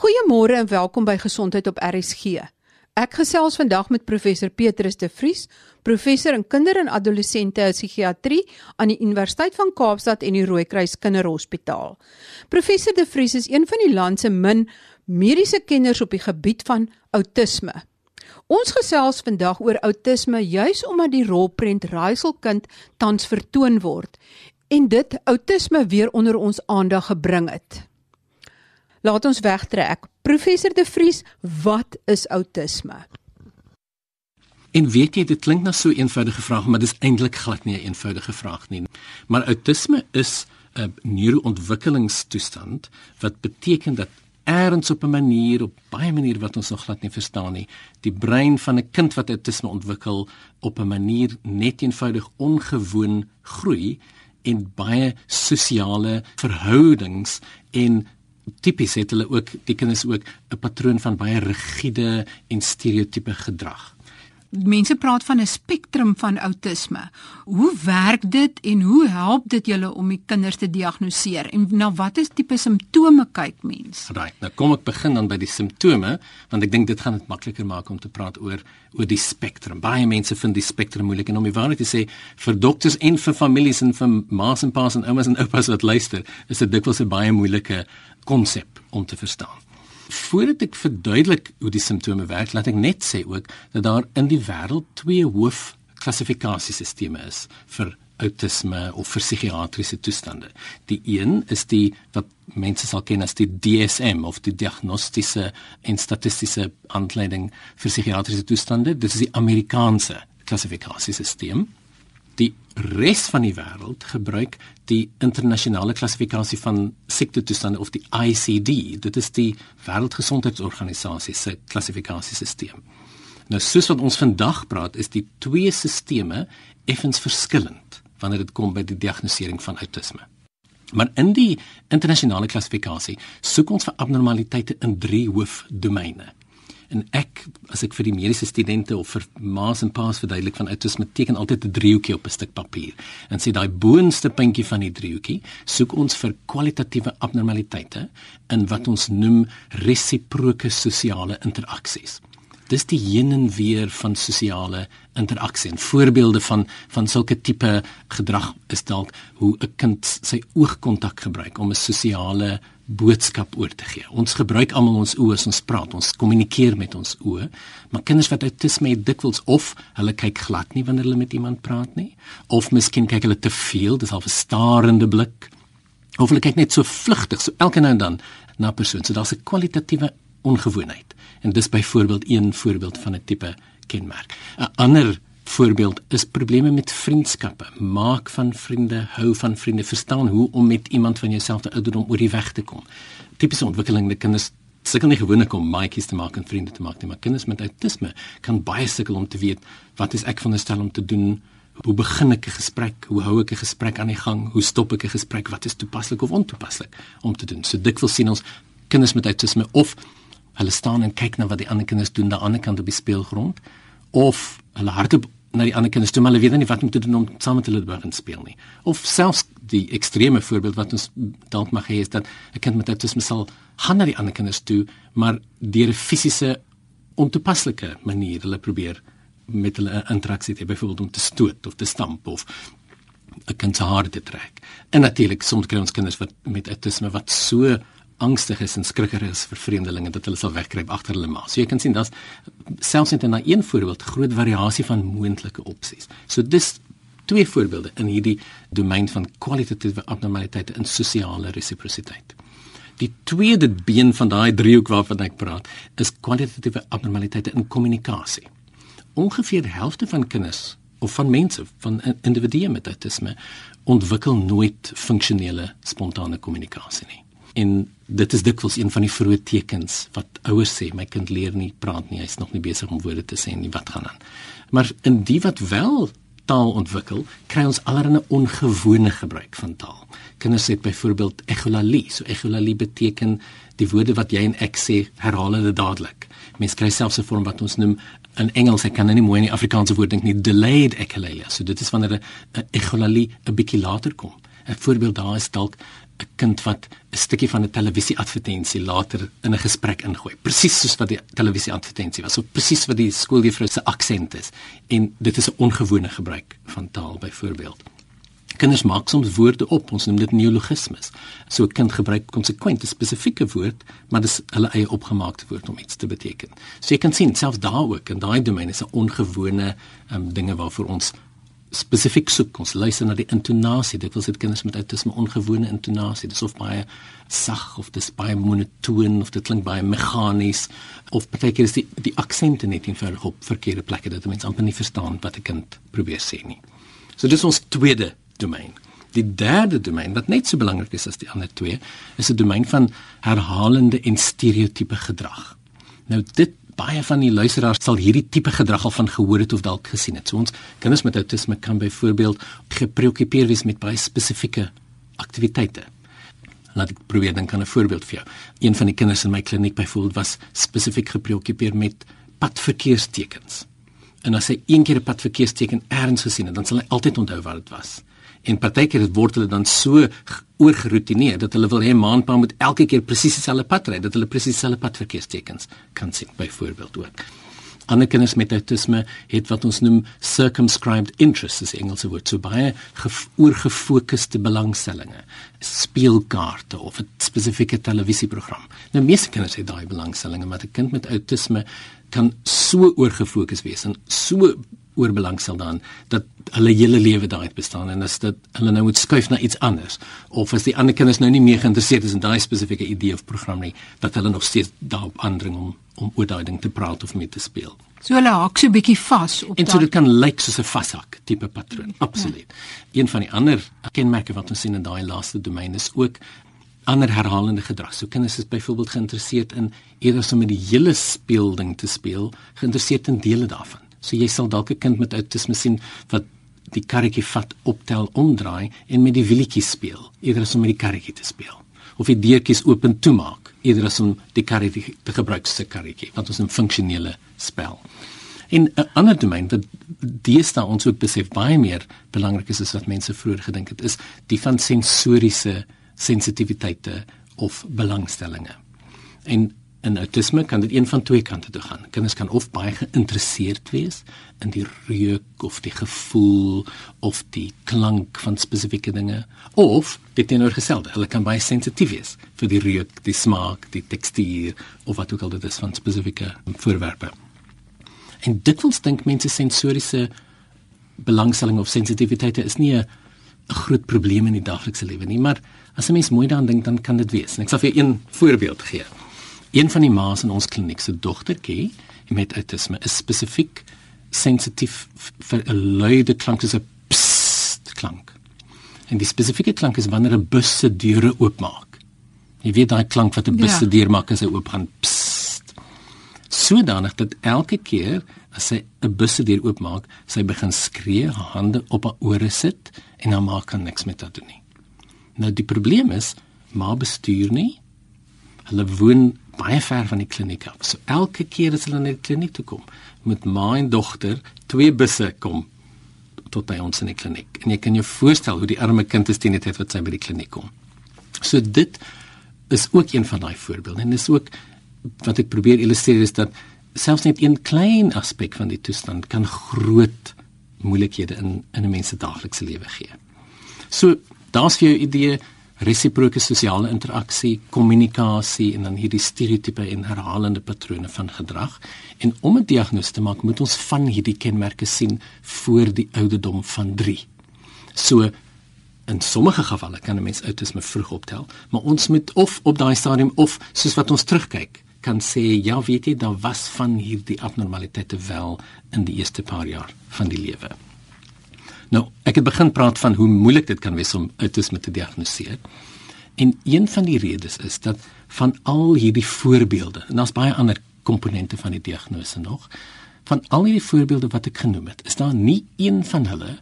Goeiemôre en welkom by Gesondheid op RSG. Ek gesels vandag met professor Petrus De Vries, professor in kinder- en adolessente psigiatrie aan die Universiteit van Kaapstad en die Rooikruis Kinderhospitaal. Professor De Vries is een van die land se min mediese kenners op die gebied van outisme. Ons gesels vandag oor outisme juis omdat die rolprent Raaiselkind tans vertoon word en dit outisme weer onder ons aandag gebring het. Laat ons wegtrek. Professor De Vries, wat is outisme? En weet jy, dit klink na so 'n eenvoudige vraag, maar dis eintlik glad nie 'n eenvoudige vraag nie. Maar outisme is 'n neuroontwikkelingstoestand wat beteken dat ergens op 'n manier, op baie maniere wat ons nog glad nie verstaan nie, die brein van 'n kind wat outisme ontwikkel op 'n manier net eenvoudig ongewoon groei en baie sosiale verhoudings en tipies het hulle ook die kinders ook 'n patroon van baie rigiede en stereotipe gedrag. Mense praat van 'n spektrum van outisme. Hoe werk dit en hoe help dit julle om die kinders te diagnoseer en na watter tipe simptome kyk mens? Right. Nou kom ek begin dan by die simptome want ek dink dit gaan dit makliker maak om te praat oor oor die spektrum. Baie mense vind die spektrum moeilik en om die waarheid te sê vir dokters en vir families en vir ma's en pa's en oumas en oupas wat luister, is dit dikwels 'n baie moeilike konsep om te verstaan. Voordat ek verduidelik hoe die simptome werk, laat ek net sê ook dat daar in die wêreld twee hoof klassifikasiesisteme is vir outisme of vir psigiatriese toestande. Die een is die wat mense sal ken as die DSM of die diagnostiese en statistiese aanleiding vir psigiatriese toestande. Dit is die Amerikaanse klassifikasiesisteem die res van die wêreld gebruik die internasionale klassifikasie van siektetoestande of die ICD. Dit is die Wêreldgesondheidsorganisasie se klassifikasiesisteem. Nou soos wat ons vandag praat, is die twee sisteme effens verskillend wanneer dit kom by die diagnostisering van outisme. Maar in die internasionale klassifikasie soek ons vir abnormaliteite in drie hoofdomeine en ek as ek vir die mediese studente of vir ma's en pa's verduidelik van outisme teken altyd 'n driehoekie op 'n stuk papier. En sê daai boonste puntjie van die driehoekie soek ons vir kwalitatiewe abnormaliteite in wat ons noem resiproke sosiale interaksies. Dis die heen en weer van sosiale interaksie. En voorbeelde van van sulke tipe gedrag is dalk hoe 'n kind sy oogkontak gebruik om 'n sosiale boodskap oor te gee. Ons gebruik almal ons oë as ons praat. Ons kommunikeer met ons oë. Maar kinders wat outisme het dikwels of hulle kyk glad nie wanneer hulle met iemand praat nie, of miskien kyk hulle te veel, dis al 'n starende blik. Of hulle kyk net so vlugtig, so elke nou en dan na 'n persoon. So daar's 'n kwalitatiewe ongewoonheid. En dis byvoorbeeld een voorbeeld van 'n tipe kenmerk. 'n Ander Voorbeeld is probleme met vriendskappe. Maak van vriende, hou van vriende, verstaan hoe om met iemand van jouselfde ouderdom oor die weg te kom. Tipiese ontwikkeling die kinders sukkel nie gewoonlik om maatjies te maak en vriende te maak nie, maar kinders met autisme kan baie sukkel om te weet wat is ek veronderstel om te doen? Hoe begin ek 'n gesprek? Hoe hou ek 'n gesprek aan die gang? Hoe stop ek 'n gesprek? Wat is toepaslik of ontoepaslik om te doen? So dikwels sien ons kinders met autisme of hulle staan en kyk na wat die ander kinders doen aan die ander kant op die speelgrond of hulle hardloop na die ander kinders toe maar hulle weet nie wat om te doen om saam met hulle te begin speel nie. Of selfs die ekstreme voorbeeld wat ons dalk mag hê is dat 'n kind met autisme sal gaan na die ander kinders toe, maar deur 'n fisiese ontoepaslike manier hulle probeer met hulle interaksie te byvoorbeeld om te stoot of te stamp of 'n kind se hare te trek. En natuurlik soms kry ons kinders wat met autisme wat so angstig is en skrikker is vir vreemdelinge dat hulle sal wegkruip agter hulle ma. So jy kan sien daar's selfs net in 'n een voorbeeld groot variasie van moontlike opsies. So dis twee voorbeelde in hierdie domein van kwalitatiewe abnormaliteite in sosiale resiprositeit. Die tweede been van daai driehoek waarvan ek praat, is kwalitatiewe abnormaliteite in kommunikasie. Ongeveer die helfte van kinders of van mense van individue met autisme ontwikkel nooit funksionele spontane kommunikasie nie. En dit is dikwels een van die vroeë tekens wat ouers sê my kind leer nie praat nie, hy's nog nie besig om woorde te sê nie, wat gaan aan? Maar in die wat wel taal ontwikkel, kry ons allerlei ongewone gebruik van taal. Kinders sê byvoorbeeld echolalie. So echolalie beteken die woorde wat jy en ek sê, herhaal dit dadelik. Mens kry selfs 'n vorm wat ons noem in Engels, ek kan nou nie mooi in die Afrikaanse woord dink nie, delayed echolalia. So dit is wanneer 'n echolalie 'n bietjie later kom. 'n Voorbeeld daar is dalk 'n kind wat 'n stukkie van 'n televisieadvertensie later in 'n gesprek ingooi. Presies soos wat die televisieadvertensie was, of presies wat die skooljuffrou se aksent is. En dit is 'n ongewone gebruik van taal byvoorbeeld. Kinders maak soms woorde op, ons noem dit neologismes. So 'n kind gebruik konsekwent 'n spesifieke woord, maar dis hulle eie opgemaakte woord om iets te beteken. So jy kan sien selfs daar ook in daai domein is 'n ongewone um, dinge waarvoor ons spesifiek soek ons luister na die intonasie. Dit wil sê kinders met outisme ongewone intonasie. Dis of baie sag of dis baie monotoon of dit klink baie meganies of partykeer is die die aksente net eenvoudig op verkeerde plekke dat mense amper nie verstaan wat 'n kind probeer sê nie. So dis ons tweede domein. Die derde domein wat net so belangrik is as die ander twee is 'n domein van herhalende en stereotipe gedrag. Nou dit baie van die luisteraars sal hierdie tipe gedrag al van gehoor het of dalk gesien het. So ons kinders met outisme kan byvoorbeeld gepreokkupeer wees met baie spesifieke aktiwiteite. Laat ek probeer dan kan 'n voorbeeld vir jou. Een van die kinders in my kliniek byvoorbeeld was spesifiek gepreokkupeer met padverkeerstekens. En as hy een keer 'n padverkeersteken ergens gesien het, dan sal hy altyd onthou wat dit was. En partykeer word hulle dan so oorgeroutineer dat hulle wil hê maandpa moet elke keer presies dieselfde pad ry, dat hulle presies dieselfde pad verkeerstekens kan sien byvoorbeeld ook. Ander kinders met autisme het wat ons noem circumscribed interests, is Engelse woord, so baie oorgefokusde belangstellings, speelkaarte of 'n spesifieke televisieprogram. Nou meeste kinders het daai belangstellings, maar 'n kind met autisme kan so oorgefokus wees en so oor belangstel dan dat hulle hele lewe daai bestaan en as dit hulle nou moet skuif na iets anders of as die ander kinders nou nie meer geïnteresseerd is in daai spesifieke idee of program nie dat hulle nog steeds daarop aandring om om oor daai ding te praat of mee te speel. So hulle hak so 'n bietjie vas op En so dit kan lyk soos 'n vashak tipe patroon. Absoluut. Ja. Een van die ander kenmerke wat ons sien in daai laaste domein is ook ander herhalende gedrag. So kinders is byvoorbeeld geïnteresseerd in eerder om met die hele speelding te speel, geïnteresseerd in dele daarvan. So jy sal dalk 'n kind met outisme sien wat die karretjie vat, optel, omdraai en met die wielietjie speel, eerder as om met die karretjie te speel. Of die deurtjies oop en toemaak, eerder as om die karretjie te gebruik 'n karretjie, want ons 'n funksionele spel. En 'n ander domein wat deesdae ons ook besef baie meer belangrik is as wat mense vroeër gedink het, is die van sensoriese sensitiwiteite of belangstellings. En in autisme kan dit een van twee kante toe gaan. Kinders kan of baie geïnteresseerd wees in die reuk of die gevoel of die klank van spesifieke dinge of dit teenoorgestelde. Hulle kan baie sensitief wees vir die reuk, die smaak, die tekstuur of wat ook al dit is van spesifieke voorwerpe. En dikwels dink mense sensoriese belangstelling of sensitiwiteit is nie 'n groot probleem in die daaglikse lewe nie, maar as 'n mens mooi daaraan dink, dan kan dit wees. En ek sal vir een voorbeeld gee. Een van die ma's in ons kliniek se dogtertjie met autisme is spesifiek sensitief vir 'n luide klank soos 'n psst klank. En die spesifieke klank is wanneer 'n bus se deure oopmaak. Jy weet daai klank wat 'n bus se ja. deur maak as hy oop gaan. Psst. Sodanig dat elke keer as sy 'n bus se deur oopmaak, sy begin skree, haar hande op haar ore sit en haar ma kan niks met dit doen nie. Nou die probleem is, ma bestuur nie. Hulle woon baie ver van die kliniek af. So elke keer as hulle na die kliniek toe kom, moet en dogter twee busse kom tot by ons in die kliniek. En jy kan jou voorstel hoe die arme kind is teen die tyd wat sy by die kliniek kom. So dit is ook een van daai voorbeelde en dis ook wat ek probeer illustreer is dat selfs net een klein aspek van die toestand kan groot moeilikhede in in 'n mens se daaglikse lewe gee. So daar's vir jou idee resiproke sosiale interaksie, kommunikasie en dan hierdie stereotipe en herhalende patrone van gedrag. En om 'n diagnose te maak, moet ons van hierdie kenmerke sien voor die ouderdom van 3. So in sommige gevalle kan 'n mens outisme vroeg optel, maar ons moet of op daai stadium of soos wat ons terugkyk kan sê ja, weet jy, daar was van hierdie abnormaliteite wel in die eerste paar jaar van die lewe. Nou, ek het begin praat van hoe moeilik dit kan wees om autisme te diagnoseer. En een van die redes is dat van al hierdie voorbeelde, en daar's baie ander komponente van die diagnose nog, van al hierdie voorbeelde wat ek genoem het, is daar nie een van hulle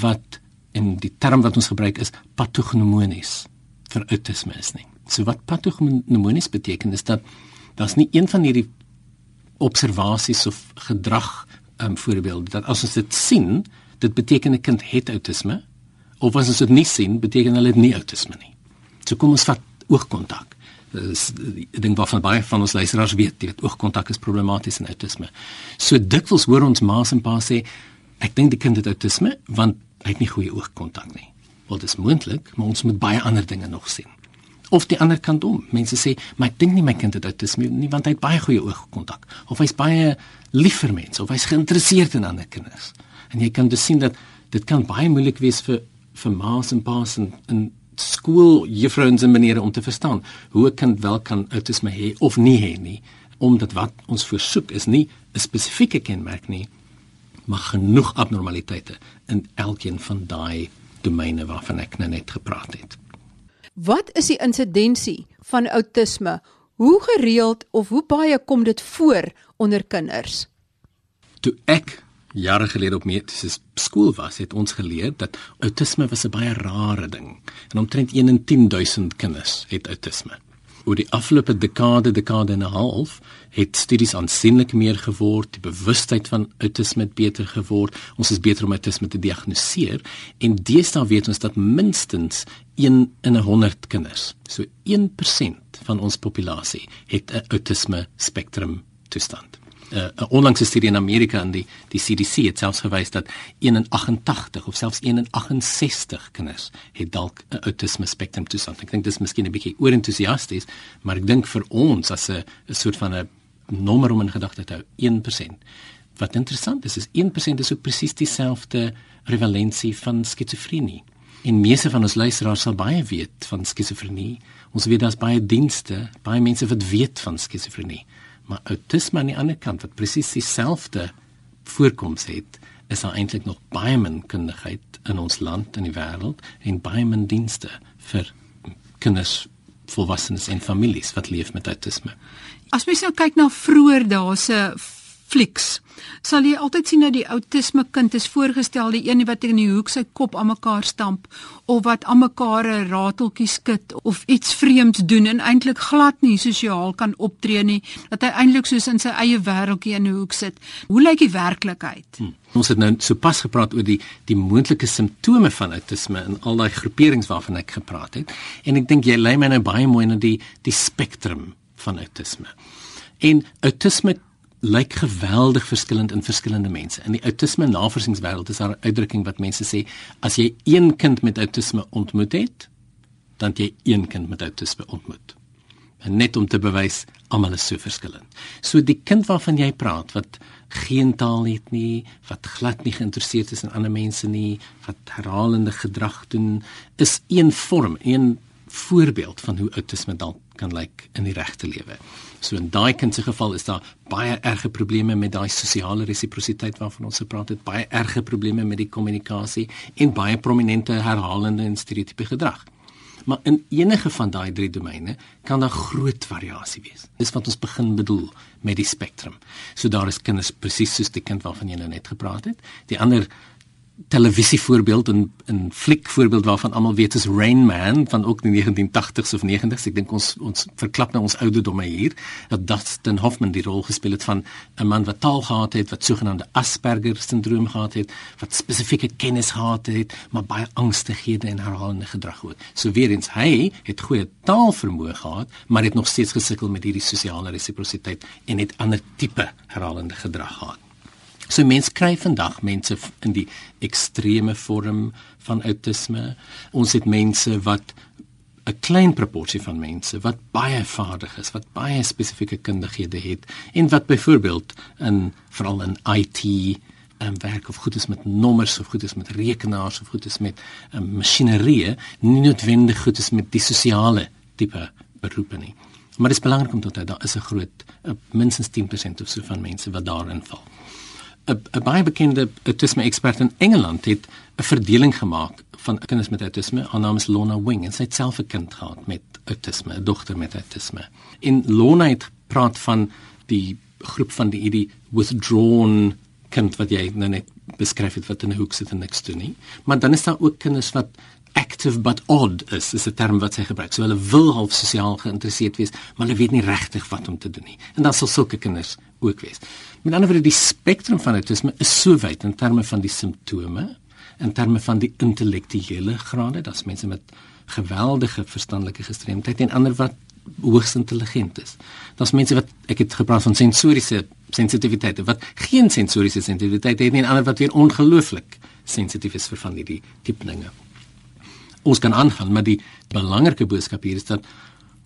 wat in die term wat ons gebruik is patognomonies vir autisme is nie. So wat patognomonies beteken is dat daar's nie een van hierdie observasies of gedrag um, voorbeelde dat as ons dit sien dit beteken 'n kind het outisme of as ons dit nie sien beteken hulle het nie outisme nie. So kom ons vat oogkontak. Dis ek dink waarvan baie van ons luisteraars weet, jy weet oogkontak is problematies in autisme. So dikwels hoor ons ma's en pa's sê ek dink die kind het autisme want hy het nie goeie oogkontak nie. Wel dis moontlik, maar ons moet baie ander dinge nog sien. Of die ander kant om. Mense sê, "Maar ek dink nie my kind het autisme nie want hy het baie goeie oogkontak of hy's baie lief vir mense of hy's geïnteresseerd in ander kinders." En jy kan dus sien dat dit kan baie moeilik wees vir vir ma's en pa's en, en skool juffrouens en menere om te verstaan hoe 'n kind wel kan autisme hê of nie hê nie, omdat wat ons versoek is nie 'n spesifieke kenmerk nie, maar genoeg abnormaliteite in elkeen van daai domeine waarvan ek nou net gepraat het. Wat is die insidensie van outisme? Hoe gereeld of hoe baie kom dit voor onder kinders? Toe ek jare gelede op mediese skool was, het ons geleer dat outisme was 'n baie rare ding. En omtrent 1 in 10000 kinders het outisme. Oor die afgelope dekade, dekade en 'n half, het studies aansienlik meer geword, die bewustheid van outisme het beter geword. Ons is beter om outisme te diagnoseer en deesdae weet ons dat minstens 1 in 100 kinders, so 1% van ons populasie het 'n outisme spektrum toestand. 'n uh, onlangse studie in Amerika in die die CDC het selfs gewys dat 1 in 88 of selfs 1 in 68 kinders het dalk 'n autisme spektrum toestand. Ek dink dis miskien 'n bietjie oorentoesiasties, maar ek dink vir ons as 'n 'n soort van 'n nommer om in gedagte te hou, 1%. Wat interessant is, is 1% is ook presies dieselfde prevalensie van skizofrenie. En meeste van ons luisteraars sal baie weet van skizofrenie. Ons weet daar's baie dienste, baie mense wat weet van skizofrenie. Maar autisme aan die ander kant wat presies dieselfde voorkoms het, is daar eintlik nog baie min kundigheid in ons land en die wêreld en baie min dienste vir kinders, volwassenes en families wat leef met autisme. As mens nou kyk na vroeër dae se flieks. Sal jy altyd sien dat die outisme kind is voorgestel die een wat in die hoek sy kop aan mekaar stamp of wat aan mekaar 'n rateltjie skud of iets vreemds doen en eintlik glad nie sosiaal kan optree nie, dat hy eintlik soos in sy eie wêreldjie in 'n hoek sit. Hoe lyk die werklikheid? Hmm. Ons het nou sopas gepraat oor die die moontlike simptome van outisme en al daai groeperings waarvan ek gepraat het en ek dink jy lei my nou baie mooi na die die spektrum van outisme. En outisme lyk geweldig verskillend in verskillende mense. In die outisme navorsingswêreld is daar 'n uitdrukking wat mense sê as jy een kind met outisme ontmoet het, dan jy een kind met outisme ontmoet. En net om te bewys almal is so verskillend. So die kind waarvan jy praat wat geen taal het nie, wat glad nie geïnteresseerd is in ander mense nie, wat herhalende gedrag doen, is een vorm, een voorbeeld van hoe outisme dalk kan lyk in die regte lewe. So in daai kind se geval is daar baie erge probleme met daai sosiale resiprositeit waarvan ons gepraat het, baie erge probleme met die kommunikasie en baie prominente herhalende en stereotipe gedrag. Maar in enige van daai drie domeine kan daar groot variasie wees. Dis wat ons begin bedoel met die spektrum. So daar is kinders presies soos die kind waarvan jy nou net gepraat het. Die ander televisie voorbeeld en 'n fliek voorbeeld waarvan almal weet is Rain Man van ook die 1980s of 90s. Ek dink ons ons verklap nou ons ouderdomme hier dat Dustin Hoffman die rol gespeel het van 'n man wat taal gehad het, wat sogenaamde Asperger sindroom gehad het, wat spesifieke kennis gehad het, maar baie angstighede en herhalende gedrag ook. So weer eens hy het goeie taalvermoë gehad, maar het nog steeds gesukkel met hierdie sosiale resiprositeit en het ander tipe herhalende gedrag gehad. So mense kry vandag mense in die ekstreme vorm van outisme. Ons het mense wat 'n klein proporsie van mense wat baie vaardig is, wat baie spesifieke kundighede het en wat byvoorbeeld in veral in IT en werk of goed is met nommers of goed is met rekenaars of goed is met um, masjinerie, nie noodwendig goed is met die sosiale tipe beroepe nie. Maar dit is belangrik om te onthou daar is 'n groot uh, minstens 10% of so van mense wat daarin val. 'n baie bekende autisme ekspert in Engeland het 'n verdeling gemaak van kinders met autisme. Haar naam is Lona Wing en sy het self 'n kind gehad met autisme, 'n dogter met autisme. In Lona het praat van die groep van die hierdie withdrawn kind wat jy nou net beskryf het wat in 'n hoek sit en niks doen nie. Maar dan is daar ook kinders wat active but odd is, is 'n term wat sy gebruik. So hulle wil half sosiaal geïnteresseerd wees, maar hulle weet nie regtig wat om te doen nie. En dan sal sulke kinders ook wees. Met ander woorde die spektrum van autisme is so wyd in terme van die simptome, in terme van die intellektuele grade, dat's mense met geweldige verstandelike gestremdheid en ander wat hoogs intelligent is. Daar's mense wat ek het gepraat van sensoriese sensitiwiteite wat geen sensoriese sensitiwiteit het nie en ander wat weer ongelooflik sensitief is vir van hierdie tipe dinge. Ons kan aangaan, maar die belangrike boodskap hier is dat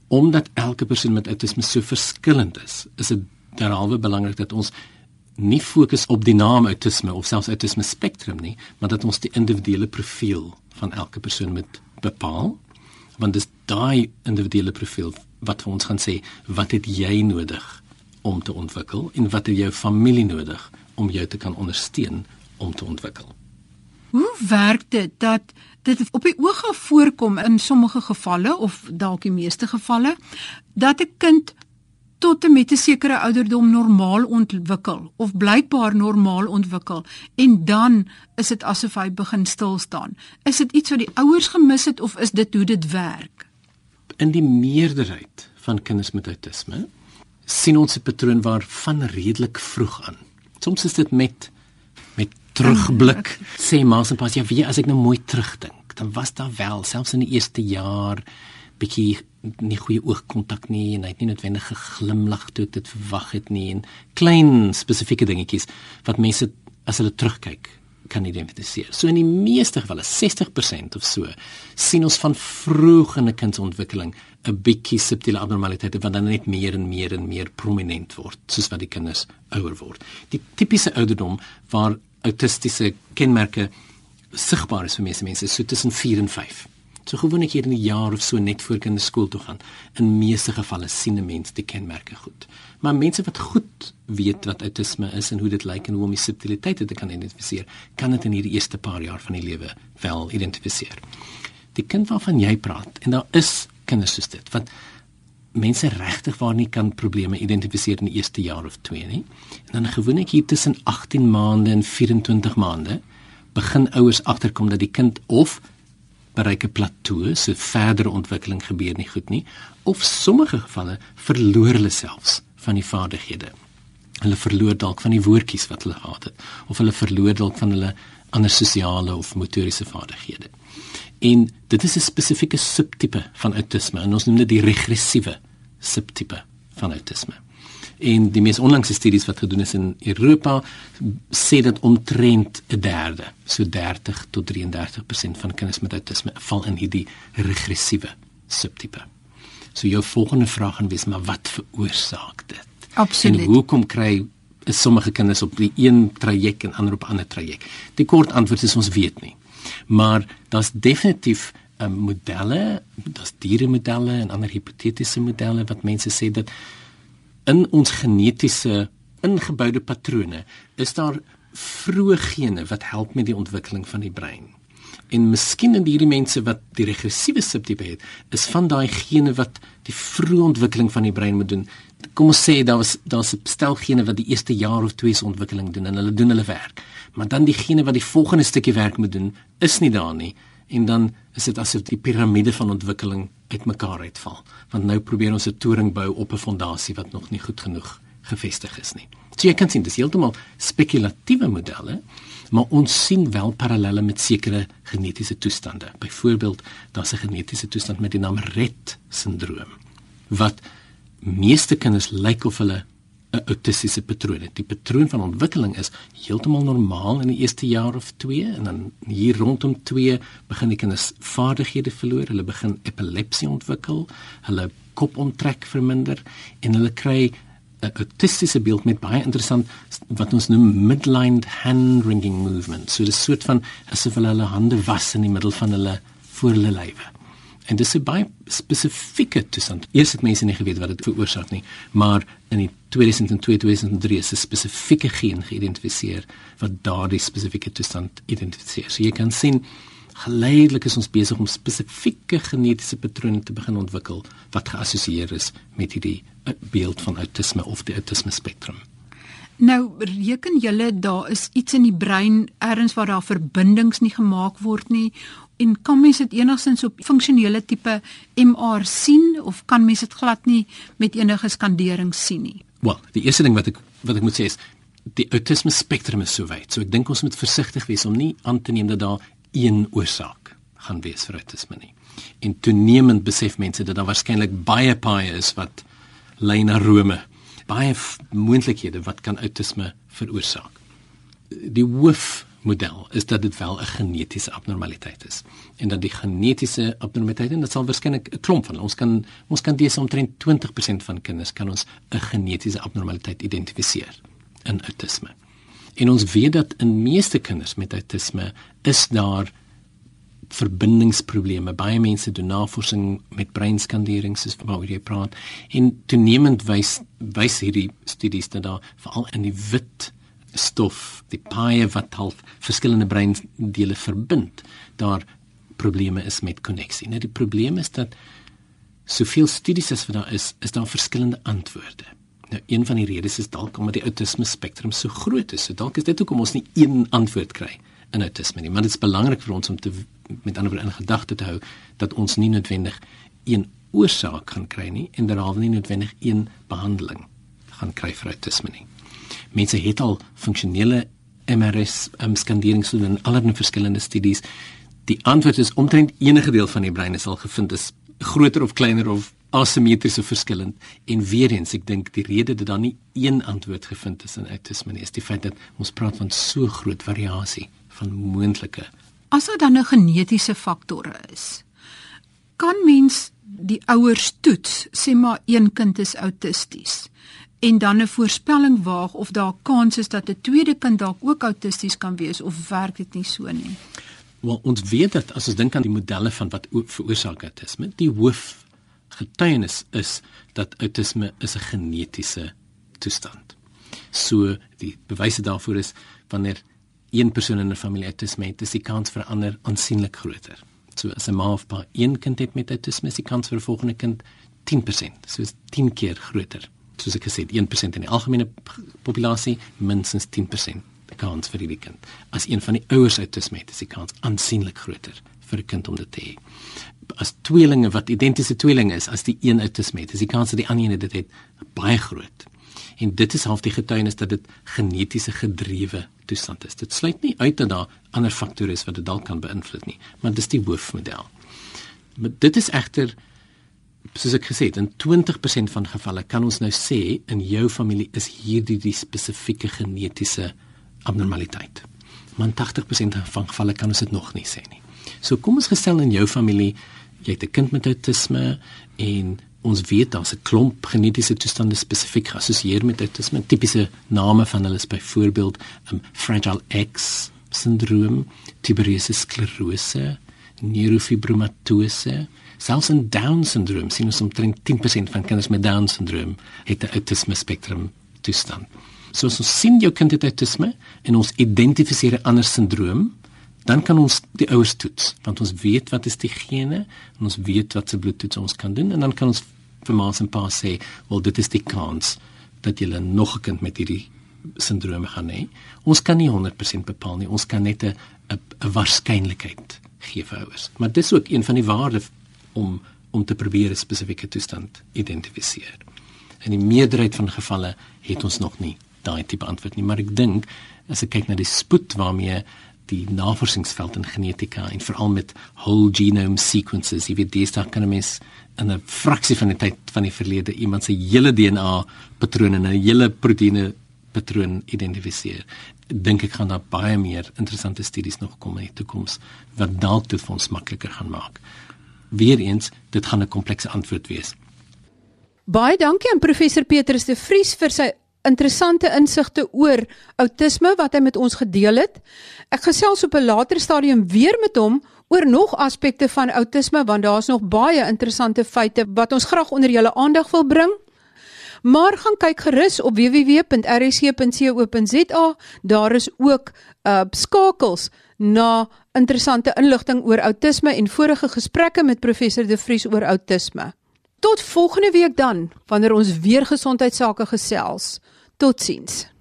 omdat elke persoon met autisme so verskillend is, is dit derhalwe belangrik dat ons nie fokus op die naam autisme of selfs autisme spektrum nie, maar dat ons die individuele profiel van elke persoon moet bepaal want dis daai individuele profiel wat vir ons gaan sê wat het jy nodig om te ontwikkel en wat het jou familie nodig om jou te kan ondersteun om te ontwikkel. Hoe werk dit dat dit op die oog af voorkom in sommige gevalle of dalk die meeste gevalle dat 'n kind tot en met 'n sekere ouderdom normaal ontwikkel of blykbaar normaal ontwikkel en dan is dit asof hy begin stil staan. Is dit iets wat die ouers gemis het of is dit hoe dit werk? In die meerderheid van kinders met autisme sien ons 'n patroon waar van redelik vroeg aan. Soms is dit met terugblik, sê ma's en pa's ja, wie as ek nou mooi terugdink, dan was daar wel selfs in die eerste jaar bietjie nie goeie oogkontak nie en hy het nie noodwendig geglimlag toe dit verwag het nie en klein spesifieke dingetjies wat mense as hulle terugkyk kan identifiseer. So in die meeste gevalle 60% of so sien ons van vroeg in 'n kind se ontwikkeling 'n bietjie subtiele abnormaliteite wat dan net meer en meer en meer prominent word soos wat die kinders ouer word. Die tipiese ouderdom waar autistiese kenmerke sigbaar is vir meeste mense so tussen 4 en 5. So gewoonlik hier in 'n jaar of so net voor kinders skool toe gaan. In meeste gevalle sien 'n mens die kenmerke goed. Maar mense wat goed weet wat autisme is en hoe dit lyk en hoe om die subtiliteite te kan identifiseer, kan dit in hierdie eerste paar jaar van die lewe wel identifiseer. Die kind waarvan jy praat en daar is kinders soos dit wat mense regtig waar nie kan probleme identifiseer in die eerste jaar of 2 nie. En dan gewoonlik hier tussen 18 maande en 24 maande begin ouers agterkom dat die kind of bereik 'n plateau, so verdere ontwikkeling gebeur nie goed nie, of sommige gevalle verloor hulle selfs van die vaardighede. Hulle verloor dalk van die woordjies wat hulle gehad het, of hulle verloor dalk van hulle ander sosiale of motoriese vaardighede. En dit is 'n spesifieke subtipe van autisme en ons noem dit die regressiewe subtipe van autisme en die mees onlangse studies wat gedoen is in Europa sê dat omtrent 'n derde, so 30 tot 33% van kinders met autisme val in hierdie regressiewe subtipe. So jou volgende vraag gaan wees maar wat veroorsaak dit? Absoluut. En hoekom kry sommige kinders op die een traject en ander op 'n ander traject? Die kort antwoord is ons weet nie. Maar daar's definitief um, modelle, daar's dieremodelle en ander hipotetiese modelle wat mense sê dat in ons genetiese ingeboude patrone is daar vroeë gene wat help met die ontwikkeling van die brein. En miskien in hierdie mense wat die regressiewe subtipe het, is van daai gene wat die vroeë ontwikkeling van die brein moet doen. Kom ons sê daar was daar's 'n stel gene wat die eerste jaar of twee se ontwikkeling doen en hulle doen hulle werk. Maar dan die gene wat die volgende stukkie werk moet doen, is nie daar nie en dan is dit asof die piramide van ontwikkeling uitmekaar uitval want nou probeer ons 'n toring bou op 'n fondasie wat nog nie goed genoeg gevestig is nie. So jy kan sien dis heeltemal spekulatiewe modelle, maar ons sien wel parallelle met sekere genetiese toestande. Byvoorbeeld, daar's 'n genetiese toestand met die naam Rett sindroom wat meeste kinders lyk of hulle 'n autistiese patroon het. Die patroon van ontwikkeling is heeltemal normaal in die eerste jaar of 2 en dan hier rondom 2 begin die kinders vaardighede verloor, hulle begin epilepsie ontwikkel, hulle kop omtrek verminder en hulle kry 'n autistiese beeld met baie interessant wat ons noem midline hand wringing movement. So 'n soort van asof hulle hulle hande was in die middel van hulle voor hulle lywe. En dis 'n baie spesifieke toestand. Eers het mense nie geweet wat dit veroorsaak nie, maar in die 2002-2003 is 'n spesifieke geen geïdentifiseer wat daardie spesifieke toestand identifiseer. So jy kan sien geleidelik is ons besig om spesifieke genetiese patrone te begin ontwikkel wat geassosieer is met hierdie eh, beeld van autisme of die autisme spektrum. Nou reken julle daar is iets in die brein ergens waar daar verbindings nie gemaak word nie en kan mens dit enigstens op funksionele tipe MR sien of kan mens dit glad nie met enige skandering sien nie? Wel, die eerste ding wat ek wat ek moet sê is die autisme spektrum is so wyd. So ek dink ons moet versigtig wees om nie aan te neem dat daar een oorsaak gaan wees vir autisme nie. En toenemend besef mense dat daar waarskynlik baie paaie is wat lei na Rome. Baie moontlikhede wat kan outisme veroorsaak. Die hoof model is dat dit wel 'n genetiese abnormaliteit is en dat die genetiese abnormaliteit en dit sal waarskynlik 'n klomp van ons kan ons kan dis omtrent 20% van kinders kan ons 'n genetiese abnormaliteit identifiseer in autisme. En ons weet dat in meeste kinders met autisme is daar verbindingsprobleme. Baie mense doen navorsing met breinskanderings soos waaroor jy praat en toenemend wys wys hierdie studies dat daar veral in die wit stof, die paaie wat half verskillende breindele verbind, daar probleme is met koneksie. Nou die probleem is dat soveel studies as wat daar is, is daar verskillende antwoorde. Nou een van die redes is dalk omdat die autisme spektrum so groot is. So dalk is dit hoekom ons nie een antwoord kry in autisme nie, maar dit is belangrik vir ons om te met ander woorde in gedagte te hou dat ons nie noodwendig een oorsaak gaan kry nie en daarom nie noodwendig een behandeling gaan kry vir autisme nie mense het al funksionele MRS um, skanderings gedoen in allerlei verskillende studies. Die antwoord is omtrent enige deel van die brein is al gevind is groter of kleiner of asimetries of verskillend. En weer eens, ek dink die rede dat daar nie een antwoord gevind is in autisme is die feit dat ons praat van so groot variasie van moontlike. As daar dan 'n genetiese faktor is, kan mens die ouers toets, sê maar een kind is autisties en dan 'n voorspelling waag of daar kans is dat 'n tweede kind dalk ook autisties kan wees of werk dit nie so nie. Wel ons weet dat as ons dink aan die modelle van wat veroorsaak autisme, die hoof getuienis is dat autisme is 'n genetiese toestand. So die bewyse daarvoor is wanneer een persoon in 'n familie autisme het, is die kans vir ander aansienlik groter. So as 'n ma of pa een kind het met autisme, is die kans vir 'n volgende kind 10%, so is 10 keer groter. Soos ek gesê het 1% in die algemene populasie minstens 10% die kans vir die kind. As een van die ouers autisme het is die kans aansienlik groter vir 'n kind om dit te hê as tweelinge wat identiese tweelinge is as die een het is die kans dat die ander een dit het. Baie groot. En dit is half die getuienis dat dit genetiese gedrewe toestand is. Dit sluit nie uit dat daar ander faktore is wat dit dalk kan beïnvloed nie maar dis die hoofmodel. Maar dit is egter soos ek gesê het, in 20% van gevalle kan ons nou sê in jou familie is hierdie die spesifieke genetiese abnormaliteit. Maar in 80% van gevalle kan ons dit nog nie sê nie. So kom ons gestel in jou familie, jy het 'n kind met autisme en ons weet daar's 'n klomp genetiese toestande spesifiek geassosieer met autisme. Tipiese name van hulle is byvoorbeeld um, Fragile X syndroom, tuberose sklerose, neurofibromatose, Selfs in Down syndroom sien ons omtrent 10% van kinders met Down syndroom het 'n autisme spektrum toestand. So as ons sien jou kind het autisme en ons identifiseer 'n ander syndroom, dan kan ons die ouers toets want ons weet wat is die gene en ons weet wat se bloedtoets ons kan doen en dan kan ons vir ma's en pa's sê, "Wel dit is die kans dat jy nog 'n kind met hierdie sindrome gaan hê." Ons kan nie 100% bepaal nie. Ons kan net 'n 'n waarskynlikheid gee vir ouers. Maar dis ook een van die waardes om om te probeer 'n spesifieke toestand identifiseer. In die meerderheid van gevalle het ons nog nie daai tipe antwoord nie, maar ek dink as ek kyk na die spoed waarmee die navorsingsveld in genetika en veral met whole genome sequences, jy weet dis daar kan 'n mens in 'n fraksie van die tyd van die verlede iemand se hele DNA patrone en 'n hele proteïene patroon identifiseer. Dink ek gaan daar baie meer interessante studies nog kom in die toekoms wat dalk dit vir ons makliker gaan maak weer eens dit gaan 'n komplekse antwoord wees. Baie dankie aan professor Petrus de Vries vir sy interessante insigte oor outisme wat hy met ons gedeel het. Ek gesels op 'n later stadium weer met hom oor nog aspekte van outisme want daar's nog baie interessante feite wat ons graag onder julle aandag wil bring. Maar gaan kyk gerus op www.rsc.co.za. Daar is ook uh skakels na interessante inligting oor outisme en vorige gesprekke met professor De Vries oor outisme. Tot volgende week dan, wanneer ons weer gesondheidsake gesels. Totsiens.